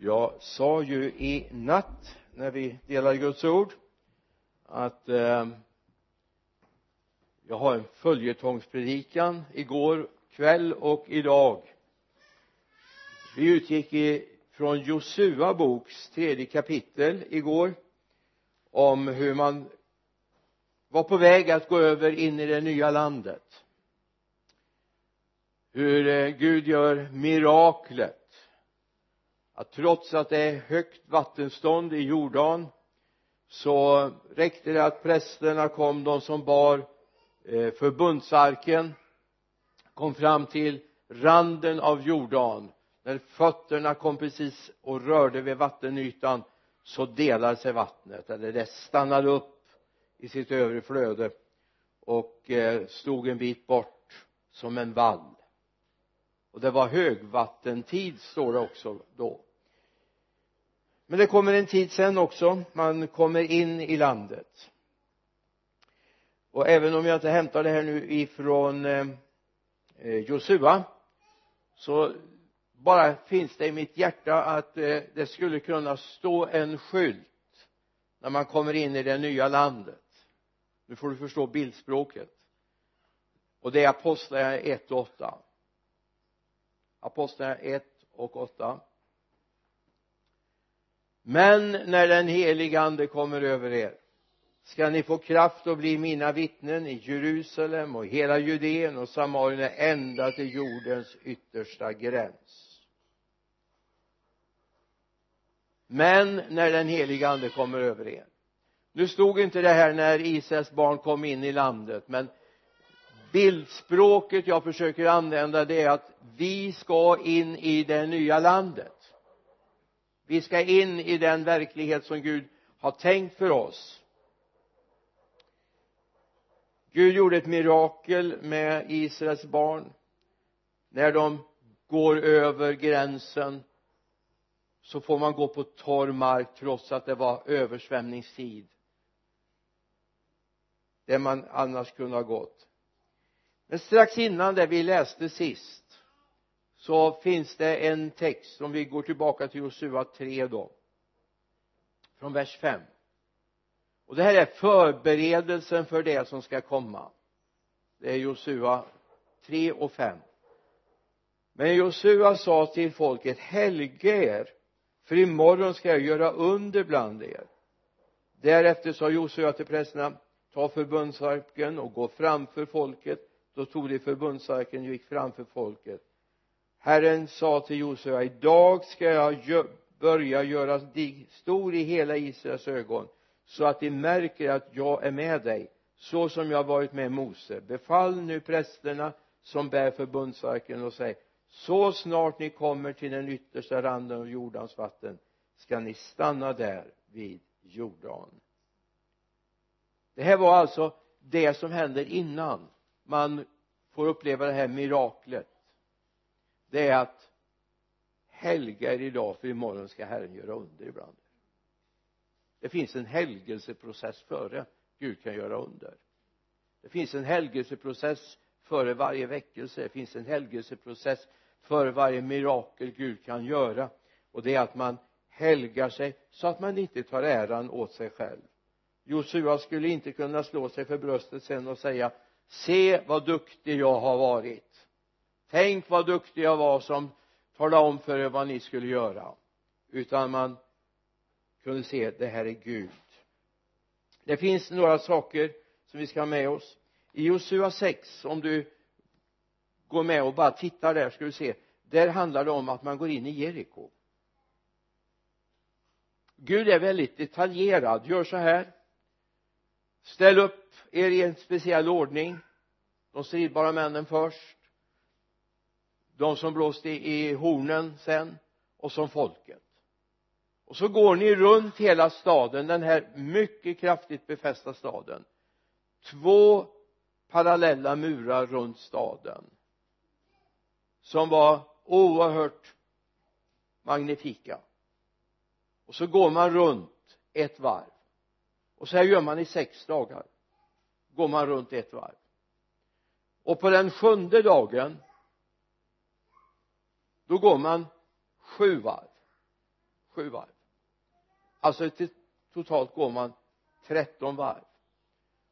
jag sa ju i natt när vi delade Guds ord att eh, jag har en följetongspredikan igår kväll och idag. Vi utgick från Josua boks tredje kapitel igår om hur man var på väg att gå över in i det nya landet. Hur eh, Gud gör miraklet att trots att det är högt vattenstånd i Jordan så räckte det att prästerna kom, de som bar eh, förbundsarken kom fram till randen av Jordan. När fötterna kom precis och rörde vid vattenytan så delade sig vattnet eller det stannade upp i sitt övre flöde och eh, stod en bit bort som en vall. Och det var högvattentid står det också då men det kommer en tid sen också. Man kommer in i landet. Och även om jag inte hämtar det här nu ifrån eh, Josua så bara finns det i mitt hjärta att eh, det skulle kunna stå en skylt när man kommer in i det nya landet. Nu får du förstå bildspråket. Och det är apostlarna 1 och 8 apostlarna 1 och 8 men när den helige ande kommer över er ska ni få kraft att bli mina vittnen i Jerusalem och hela Judeen och Samarien ända till jordens yttersta gräns. Men när den helige ande kommer över er. Nu stod inte det här när Israels barn kom in i landet men bildspråket jag försöker använda det är att vi ska in i det nya landet vi ska in i den verklighet som Gud har tänkt för oss. Gud gjorde ett mirakel med Israels barn. När de går över gränsen så får man gå på torr mark trots att det var översvämningstid. Där man annars kunde ha gått. Men strax innan det vi läste sist så finns det en text om vi går tillbaka till Josua 3 då från vers 5 och det här är förberedelsen för det som ska komma. Det är Josua 3 och 5 men Josua sa till folket helge er för imorgon ska jag göra under bland er. Därefter sa Josua till prästerna ta förbundsarken och gå framför folket. Då tog de förbundsarken och gick framför folket. Herren sa till Josua idag ska jag börja göra dig stor i hela Israels ögon så att de märker att jag är med dig så som jag varit med Mose. Befall nu prästerna som bär förbundsarken och säg så snart ni kommer till den yttersta randen av Jordans vatten ska ni stanna där vid Jordan. Det här var alltså det som händer innan man får uppleva det här miraklet det är att helga er idag för imorgon ska Herren göra under ibland det finns en helgelseprocess före Gud kan göra under. Det finns en helgelseprocess före varje väckelse. Det finns en helgelseprocess före varje mirakel Gud kan göra. Och det är att man helgar sig så att man inte tar äran åt sig själv. Josua skulle inte kunna slå sig för bröstet sen och säga se vad duktig jag har varit tänk vad duktig jag var som talade om för er vad ni skulle göra. Utan man kunde se det här är Gud. Det finns några saker som vi ska ha med oss. I Josua 6 om du går med och bara tittar där ska du se. Där handlar det om att man går in i Jeriko. Gud är väldigt detaljerad. Gör så här. Ställ upp er i en speciell ordning. De stridbara männen först de som blåste i hornen sen och som folket. Och så går ni runt hela staden den här mycket kraftigt befästa staden. Två parallella murar runt staden som var oerhört magnifika. Och så går man runt ett varv. Och så här gör man i sex dagar. Går man runt ett varv. Och på den sjunde dagen då går man sju varv. Sju varv. Alltså till, totalt går man 13 varv.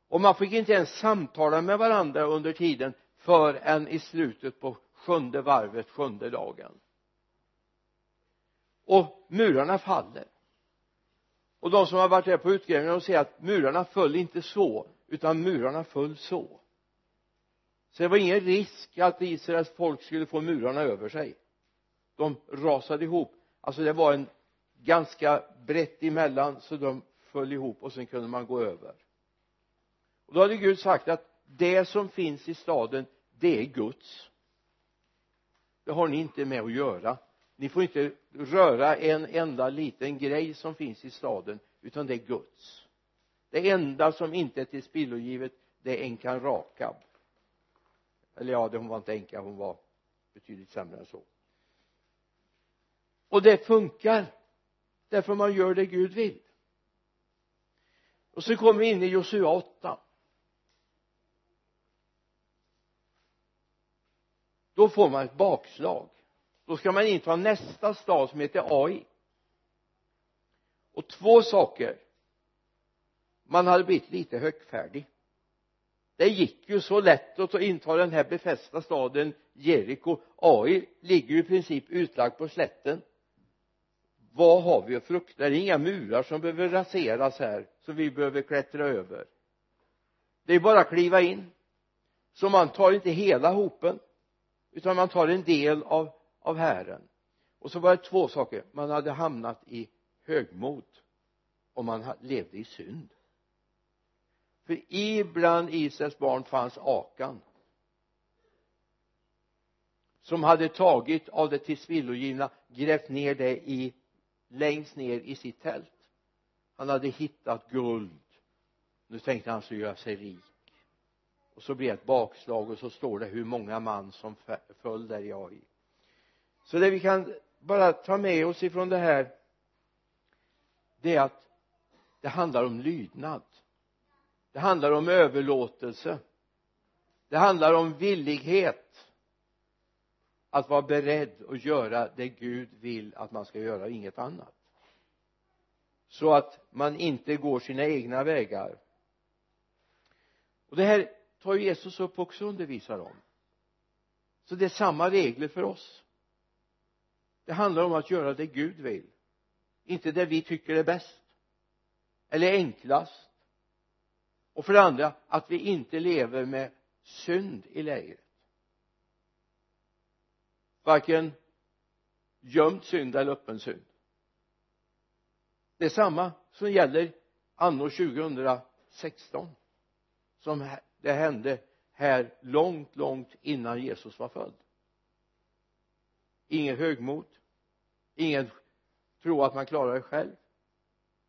Och man fick inte ens samtala med varandra under tiden förrän i slutet på sjunde varvet, sjunde dagen. Och murarna faller. Och de som har varit där på utgrävningen de säger att murarna föll inte så utan murarna föll så. Så det var ingen risk att Israels folk skulle få murarna över sig de rasade ihop. Alltså det var en ganska brett emellan så de föll ihop och sen kunde man gå över. Och då hade Gud sagt att det som finns i staden det är Guds. Det har ni inte med att göra. Ni får inte röra en enda liten grej som finns i staden utan det är Guds. Det enda som inte är tillspillogivet det är änkan Rakab. Eller ja, hon var inte änka, hon var betydligt sämre än så och det funkar. Därför man gör det Gud vill. Och så kommer vi in i Josua 8 då får man ett bakslag. Då ska man inta nästa stad som heter Ai och två saker. Man hade blivit lite högfärdig. Det gick ju så lätt att inta den här befästa staden Jeriko. Ai ligger ju i princip utlagd på slätten vad har vi att frukta? Det är inga murar som behöver raseras här som vi behöver klättra över. Det är bara att kliva in. Så man tar inte hela hopen utan man tar en del av, av hären. Och så var det två saker. Man hade hamnat i högmod och man levde i synd. För ibland Israels barn fanns Akan som hade tagit av det tillspillogivna grävt ner det i längst ner i sitt tält. Han hade hittat guld. Nu tänkte han sig göra sig rik. Och så blir det ett bakslag och så står det hur många man som föll där i. AI så det vi kan bara ta med oss ifrån det här det är att det handlar om lydnad. Det handlar om överlåtelse. Det handlar om villighet att vara beredd att göra det Gud vill att man ska göra inget annat. Så att man inte går sina egna vägar. Och det här tar Jesus upp också och undervisar om. Så det är samma regler för oss. Det handlar om att göra det Gud vill. Inte det vi tycker är bäst eller enklast. Och för det andra att vi inte lever med synd i lägret varken gömd synd eller öppen synd. Det är samma som gäller anno 2016 som det hände här långt långt innan Jesus var född. Ingen högmod ingen tro att man klarar det själv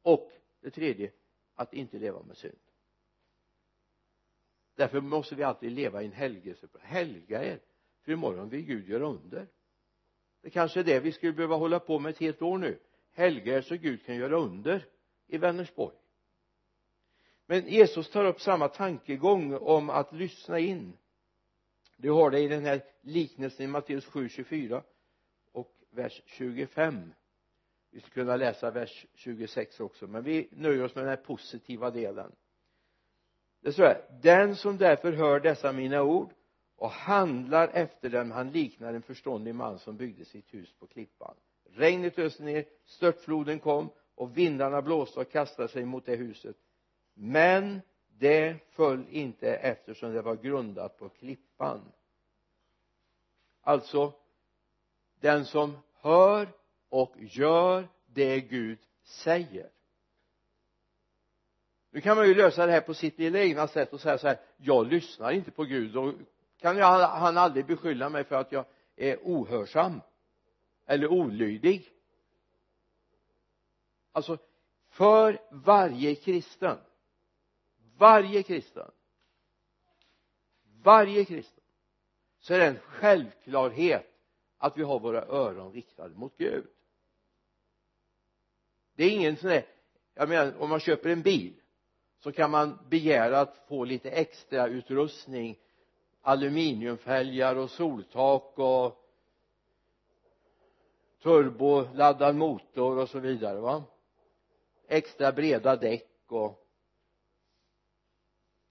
och det tredje att inte leva med synd. Därför måste vi alltid leva i en helgelse helga er för imorgon vill Gud göra under. Det kanske är det vi skulle behöva hålla på med ett helt år nu. Helga så Gud kan göra under i Vänersborg. Men Jesus tar upp samma tankegång om att lyssna in. Du har det i den här liknelsen i Matteus 7, 24 och vers 25 vi skulle kunna läsa vers 26 också men vi nöjer oss med den här positiva delen. Det står här den som därför hör dessa mina ord och handlar efter dem han liknar en förståndig man som byggde sitt hus på klippan. Regnet öste ner störtfloden kom och vindarna blåste och kastade sig mot det huset. Men det föll inte eftersom det var grundat på klippan. Alltså den som hör och gör det Gud säger. Nu kan man ju lösa det här på sitt lilla egna sätt och säga så här jag lyssnar inte på Gud och kan jag, han aldrig beskylla mig för att jag är ohörsam? Eller olydig? Alltså för varje kristen varje kristen varje kristen så är det en självklarhet att vi har våra öron riktade mot Gud. Det är ingen sån där jag menar om man köper en bil så kan man begära att få lite extra utrustning aluminiumfälgar och soltak och turboladdad motor och så vidare va? Extra breda däck och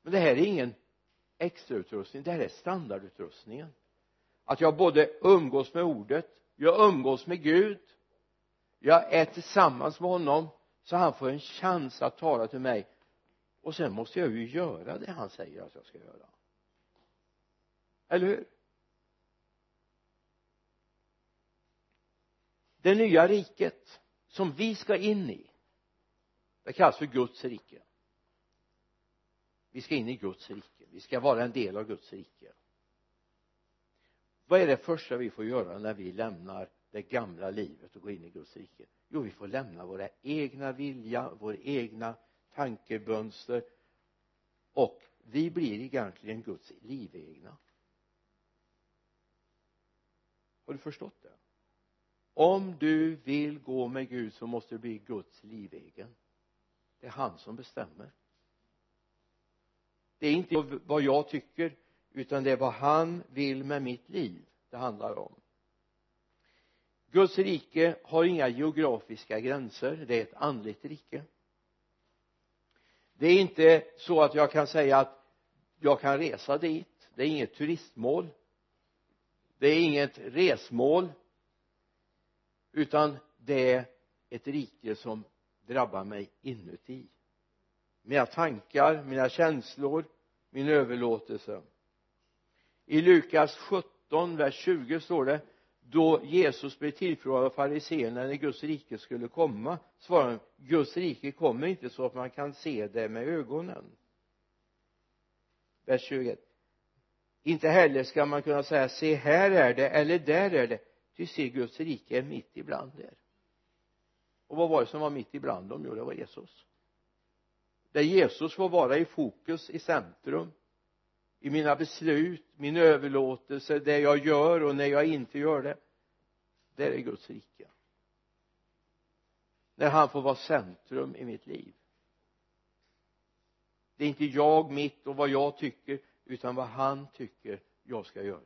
men det här är ingen extrautrustning det här är standardutrustningen. Att jag både umgås med ordet jag umgås med Gud jag är tillsammans med honom så han får en chans att tala till mig. Och sen måste jag ju göra det han säger att jag ska göra eller hur? Det nya riket som vi ska in i det kallas för Guds rike. Vi ska in i Guds rike. Vi ska vara en del av Guds rike. Vad är det första vi får göra när vi lämnar det gamla livet och går in i Guds rike? Jo vi får lämna våra egna vilja våra egna tankemönster och vi blir egentligen Guds livegna har du förstått det? Om du vill gå med Gud så måste du bli Guds livegen. Det är han som bestämmer. Det är inte vad jag tycker utan det är vad han vill med mitt liv det handlar om. Guds rike har inga geografiska gränser. Det är ett andligt rike. Det är inte så att jag kan säga att jag kan resa dit. Det är inget turistmål det är inget resmål utan det är ett rike som drabbar mig inuti. Mina tankar, mina känslor, min överlåtelse. I Lukas 17 vers 20 står det då Jesus blev tillfrågad av fariséerna när Guds rike skulle komma svarade han Guds rike kommer inte så att man kan se det med ögonen. Vers 21 inte heller ska man kunna säga se här är det eller där är det. Ty se Guds rike är mitt ibland er. Och vad var det som var mitt ibland dem? Jo det var Jesus. Där Jesus får vara i fokus i centrum i mina beslut, min överlåtelse, det jag gör och när jag inte gör det där är Guds rike. När han får vara centrum i mitt liv. Det är inte jag, mitt och vad jag tycker utan vad han tycker jag ska göra.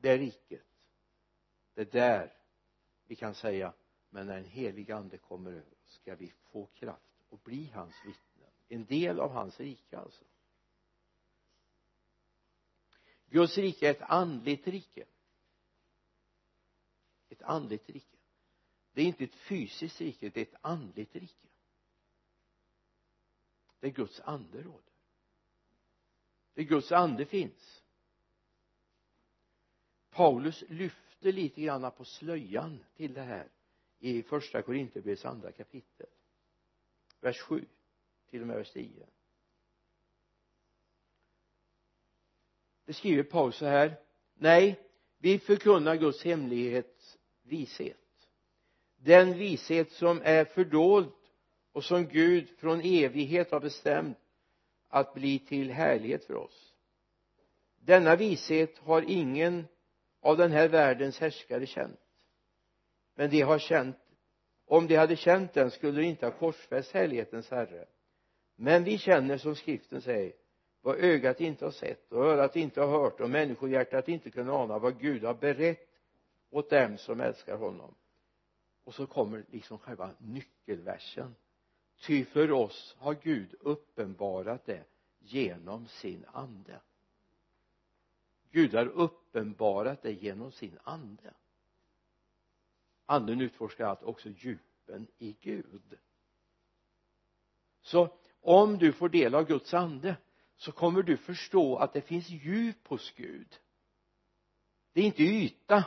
Det är riket. Det är där vi kan säga men när en helig ande kommer över ska vi få kraft och bli hans vittnen. En del av hans rike alltså. Guds rike är ett andligt rike. Ett andligt rike. Det är inte ett fysiskt rike det är ett andligt rike. Där Guds ande råder där Guds ande finns. Paulus lyfter lite grann på slöjan till det här i första Korinthierbrevets andra kapitel. Vers 7 till och med vers 10 det skriver Paulus så här. Nej vi förkunnar Guds hemlighets vishet. Den vishet som är fördold och som Gud från evighet har bestämt att bli till härlighet för oss. Denna vishet har ingen av den här världens härskare känt. Men de har känt om de hade känt den skulle de inte ha korsfäst härlighetens herre. Men vi känner som skriften säger vad ögat inte har sett och örat inte har hört och människohjärtat inte kunnat ana vad Gud har berett åt dem som älskar honom. Och så kommer liksom själva nyckelversen ty för oss har Gud uppenbarat det genom sin ande. Gud har uppenbarat det genom sin ande. Anden utforskar allt också djupen i Gud. Så om du får del av Guds ande så kommer du förstå att det finns djup hos Gud. Det är inte yta.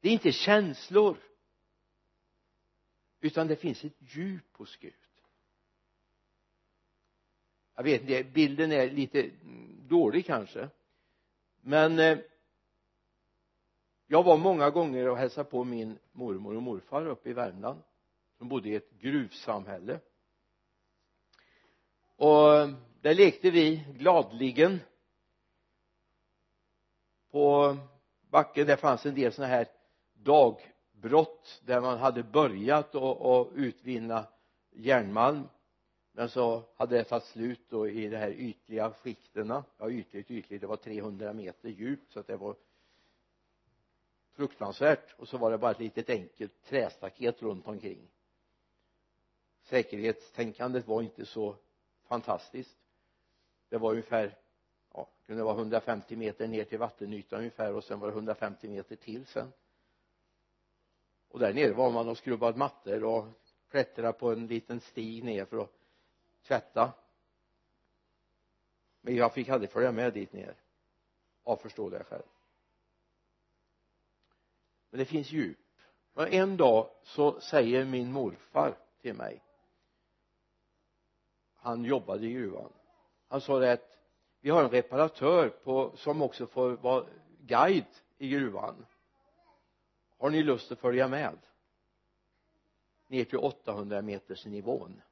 Det är inte känslor utan det finns ett djup hos Gud. Jag vet inte bilden är lite dålig kanske. Men eh, jag var många gånger och hälsade på min mormor och morfar uppe i Värmland. De bodde i ett gruvsamhälle. Och eh, där lekte vi gladligen på backen. Där fanns en del sådana här dag brott där man hade börjat att utvinna järnmalm men så hade det tagit slut då i de här ytliga skiktena ja ytligt ytligt. Det var 300 meter djupt så att det var fruktansvärt. Och så var det bara ett litet enkelt trästaket runt omkring. Säkerhetstänkandet var inte så fantastiskt. Det var ungefär ja, kunde vara 150 meter ner till vattenytan ungefär och sen var det 150 meter till sen och där nere var man och skrubbade mattor och klättrade på en liten stig ner för att tvätta. Men jag fick aldrig följa med dit ner av förståeliga skäl. Men det finns djup. Och en dag så säger min morfar till mig han jobbade i gruvan. Han sa det att vi har en reparatör på, som också får vara guide i gruvan har ni lust att följa med ner till 800 meters nivån?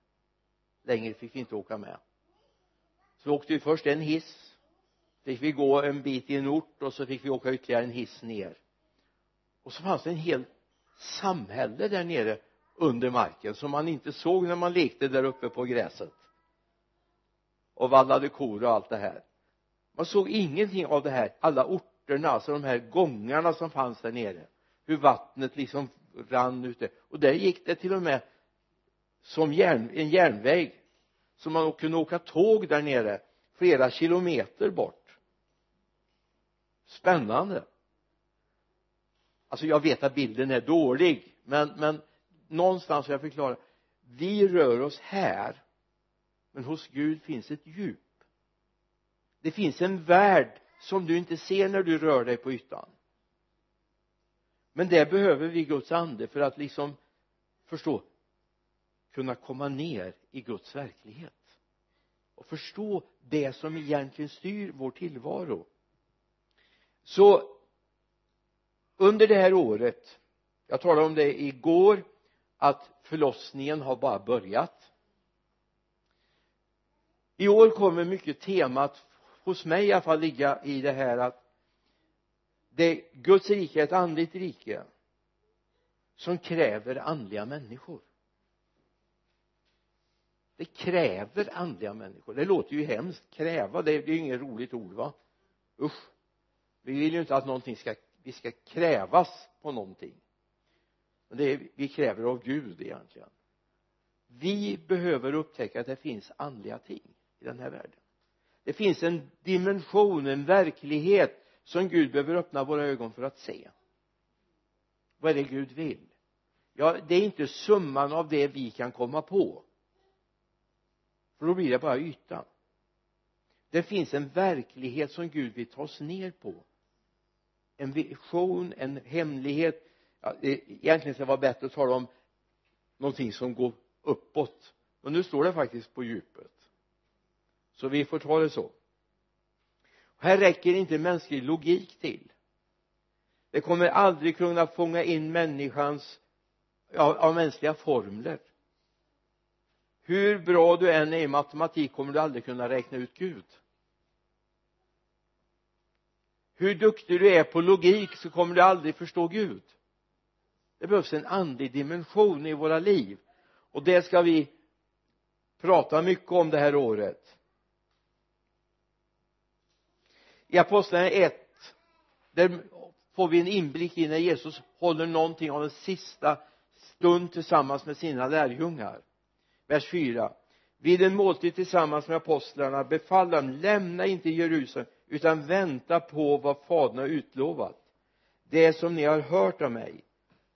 Längre fick vi inte åka med. Så åkte vi först en hiss fick vi gå en bit i en ort och så fick vi åka ytterligare en hiss ner. Och så fanns det en hel samhälle där nere under marken som man inte såg när man lekte där uppe på gräset och vallade kor och allt det här. Man såg ingenting av det här alla orterna alltså de här gångarna som fanns där nere hur vattnet liksom rann ute och där gick det till och med som järn, en järnväg så man kunde åka tåg där nere flera kilometer bort. Spännande. Alltså jag vet att bilden är dålig men, men någonstans har jag förklarat vi rör oss här men hos Gud finns ett djup. Det finns en värld som du inte ser när du rör dig på ytan men där behöver vi Guds ande för att liksom förstå kunna komma ner i Guds verklighet. Och förstå det som egentligen styr vår tillvaro. Så under det här året jag talade om det igår att förlossningen har bara börjat. I år kommer mycket temat hos mig i alla fall ligga i det här att det Guds rike är ett andligt rike som kräver andliga människor. Det kräver andliga människor. Det låter ju hemskt kräva det är ju inget roligt ord va? Usch. Vi vill ju inte att någonting ska vi ska krävas på någonting. Men det är, vi kräver av Gud egentligen. Vi behöver upptäcka att det finns andliga ting i den här världen. Det finns en dimension, en verklighet som Gud behöver öppna våra ögon för att se. Vad är det Gud vill? Ja det är inte summan av det vi kan komma på. För då blir det bara ytan. Det finns en verklighet som Gud vill ta oss ner på. En vision, en hemlighet. Ja, egentligen ska det vara bättre att tala om någonting som går uppåt. Men nu står det faktiskt på djupet. Så vi får ta det så här räcker inte mänsklig logik till. Det kommer aldrig kunna fånga in människans ja, av mänskliga formler. Hur bra du än är i matematik kommer du aldrig kunna räkna ut Gud. Hur duktig du är på logik så kommer du aldrig förstå Gud. Det behövs en andlig dimension i våra liv. Och det ska vi prata mycket om det här året. I apostlagärningarna 1 där får vi en inblick i när Jesus håller någonting av en sista stund tillsammans med sina lärjungar. Vers 4 vid en måltid tillsammans med apostlarna befall han lämna inte Jerusalem utan vänta på vad fadern har utlovat. Det som ni har hört av mig.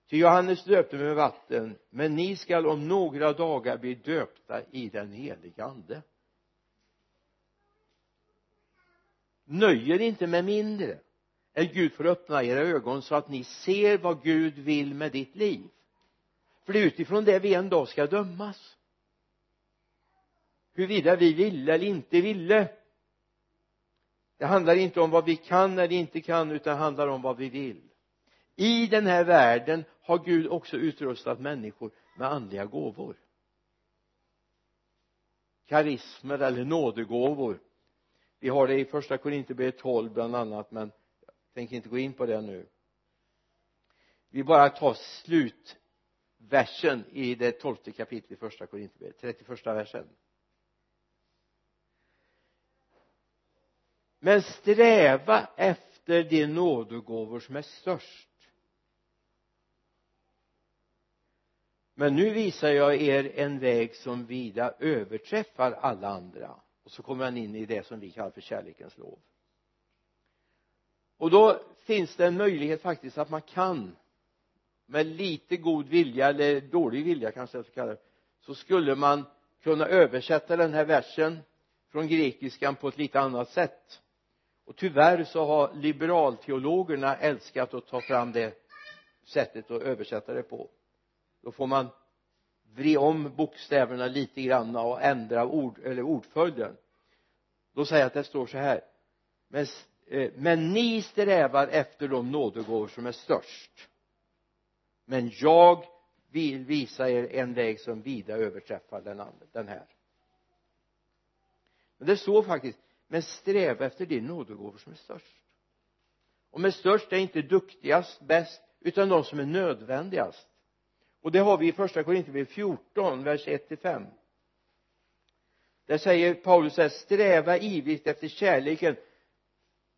Ty Johannes döpte med vatten men ni skall om några dagar bli döpta i den heliga ande. Nöjer inte med mindre än Gud får öppna era ögon så att ni ser vad Gud vill med ditt liv. För det är utifrån det vi en dag ska dömas. Huruvida vi ville eller inte ville. Det handlar inte om vad vi kan eller inte kan utan det handlar om vad vi vill. I den här världen har Gud också utrustat människor med andliga gåvor. Karismer eller nådegåvor vi har det i första korintierbrevet 12 bland annat men jag tänker inte gå in på det nu. Vi bara tar slutversen i det tolfte kapitlet i första korintierbrevet, 31 versen. Men sträva efter de nådegåvor som är störst. Men nu visar jag er en väg som vida överträffar alla andra och så kommer han in i det som vi kallar för kärlekens lov. Och då finns det en möjlighet faktiskt att man kan med lite god vilja eller dålig vilja kanske jag ska kalla det så skulle man kunna översätta den här versen från grekiskan på ett lite annat sätt. Och tyvärr så har liberalteologerna älskat att ta fram det sättet att översätta det på. Då får man vri om bokstäverna lite grann och ändra ord eller ordföljden. Då säger jag att det står så här. Men, eh, men ni strävar efter de nådegåvor som är störst. Men jag vill visa er en väg som vida överträffar den, andra, den här. Men det står faktiskt men sträva efter de nådegåvor som är störst. Och med störst är inte duktigast, bäst utan de som är nödvändigast och det har vi i första Korinthierbrevet 14 vers 1 till 5 där säger Paulus så här sträva ivrigt efter kärleken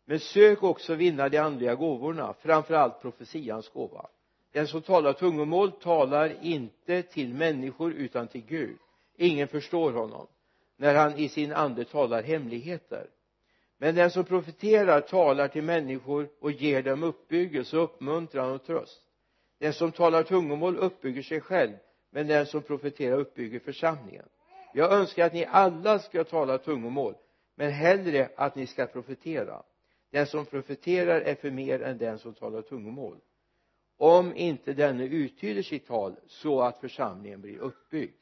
men sök också vinna de andliga gåvorna framförallt profetians gåva. Den som talar tungomål talar inte till människor utan till Gud. Ingen förstår honom när han i sin ande talar hemligheter. Men den som profeterar talar till människor och ger dem uppbyggelse, uppmuntran och tröst den som talar tungomål uppbygger sig själv men den som profeterar uppbygger församlingen. Jag önskar att ni alla ska tala tungomål men hellre att ni ska profetera. Den som profeterar är för mer än den som talar tungomål. Om inte denne uttyder sitt tal så att församlingen blir uppbyggd.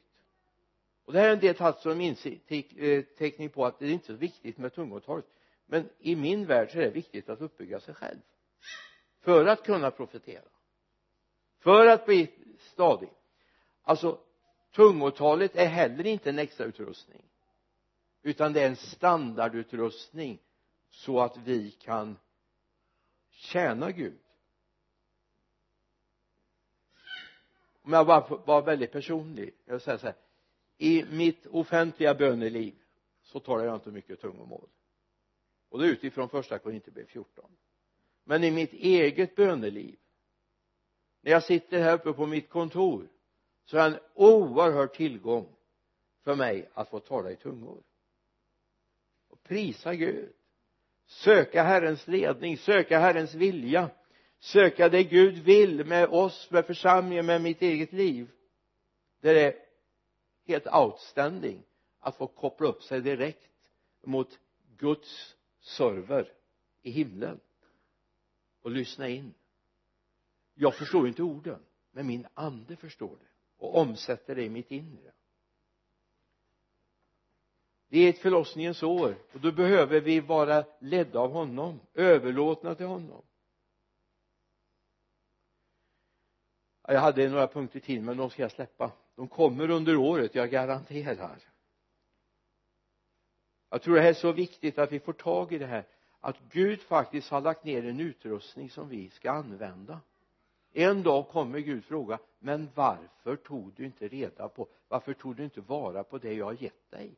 Och det här är en del tagit som inteckning eh, på att det inte är så viktigt med tungotalet. Men i min värld så är det viktigt att uppbygga sig själv för att kunna profetera för att bli stadig. Alltså tungotalet är heller inte en extra utrustning. Utan det är en standardutrustning så att vi kan tjäna Gud. Om jag bara får vara väldigt personlig jag vill säga så här. I mitt offentliga böneliv så talar jag inte mycket tungomål. Och det är utifrån första Korinthierbrevet 14 men i mitt eget böneliv när jag sitter här uppe på mitt kontor så är det en oerhörd tillgång för mig att få tala i tungor. Och prisa Gud. Söka Herrens ledning, söka Herrens vilja. Söka det Gud vill med oss, med församlingen, med mitt eget liv. Det är helt outstanding att få koppla upp sig direkt mot Guds server i himlen och lyssna in jag förstår inte orden men min ande förstår det och omsätter det i mitt inre. Det är ett förlossningens år och då behöver vi vara ledda av honom överlåtna till honom. Jag hade några punkter till men de ska jag släppa. De kommer under året, jag garanterar. Jag tror det här är så viktigt att vi får tag i det här att Gud faktiskt har lagt ner en utrustning som vi ska använda en dag kommer Gud fråga men varför tog du inte reda på varför tog du inte vara på det jag har gett dig?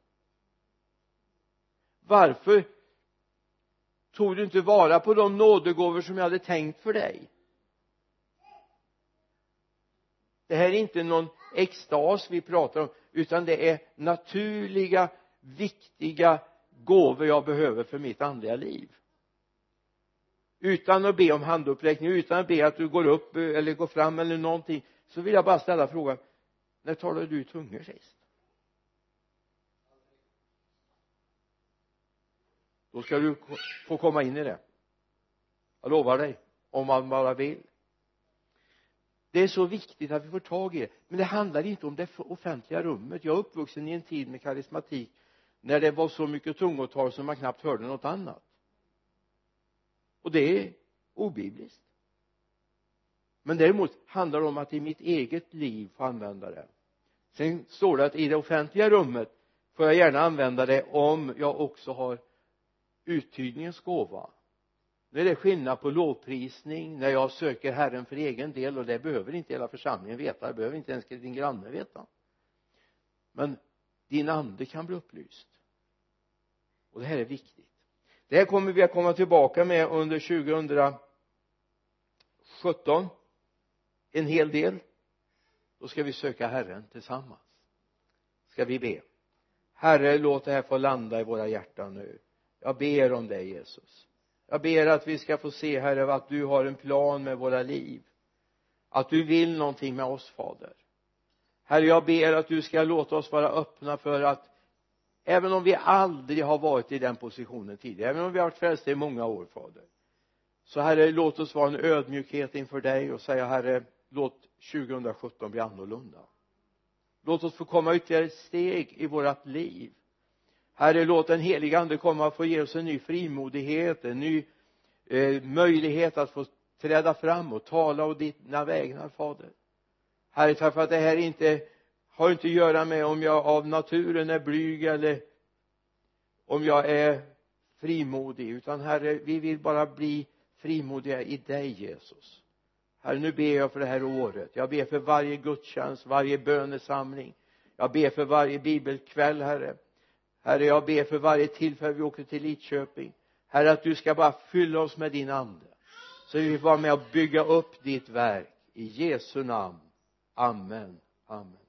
Varför tog du inte vara på de nådegåvor som jag hade tänkt för dig? Det här är inte någon extas vi pratar om utan det är naturliga viktiga gåvor jag behöver för mitt andliga liv utan att be om handuppräckning utan att be att du går upp eh, eller går fram eller någonting så vill jag bara ställa frågan när talade du i tungor sist då ska du få komma in i det. Jag lovar dig om man bara vill. Det är så viktigt att vi får tag i det. Men det handlar inte om det offentliga rummet. Jag är uppvuxen i en tid med karismatik när det var så mycket tungotal som man knappt hörde något annat och det är obibliskt. Men däremot handlar det om att i mitt eget liv få använda det. Sen står det att i det offentliga rummet får jag gärna använda det om jag också har uttydningens gåva. Nu är det skillnad på lovprisning när jag söker Herren för egen del och det behöver inte hela församlingen veta. Det behöver inte ens din granne veta. Men din ande kan bli upplyst. Och det här är viktigt det här kommer vi att komma tillbaka med under 2017 en hel del. Då ska vi söka Herren tillsammans. Ska vi be. Herre låt det här få landa i våra hjärtan nu. Jag ber om dig Jesus. Jag ber att vi ska få se Herre att du har en plan med våra liv. Att du vill någonting med oss fader. Herre jag ber att du ska låta oss vara öppna för att även om vi aldrig har varit i den positionen tidigare även om vi har varit frälsta i många år fader. Så herre låt oss vara en ödmjukhet inför dig och säga herre låt 2017 bli annorlunda. Låt oss få komma ytterligare ett steg i vårat liv. Herre låt den heliga ande komma och få ge oss en ny frimodighet en ny eh, möjlighet att få träda fram och tala å dina vägnar fader. Herre tack för att det här inte har inte att göra med om jag av naturen är blyg eller om jag är frimodig utan herre vi vill bara bli frimodiga i dig Jesus. Herre nu ber jag för det här året. Jag ber för varje gudstjänst varje bönesamling. Jag ber för varje bibelkväll herre. Herre jag ber för varje tillfälle vi åker till Lidköping. Herre att du ska bara fylla oss med din ande så vi får vara med och bygga upp ditt verk. I Jesu namn. Amen. Amen.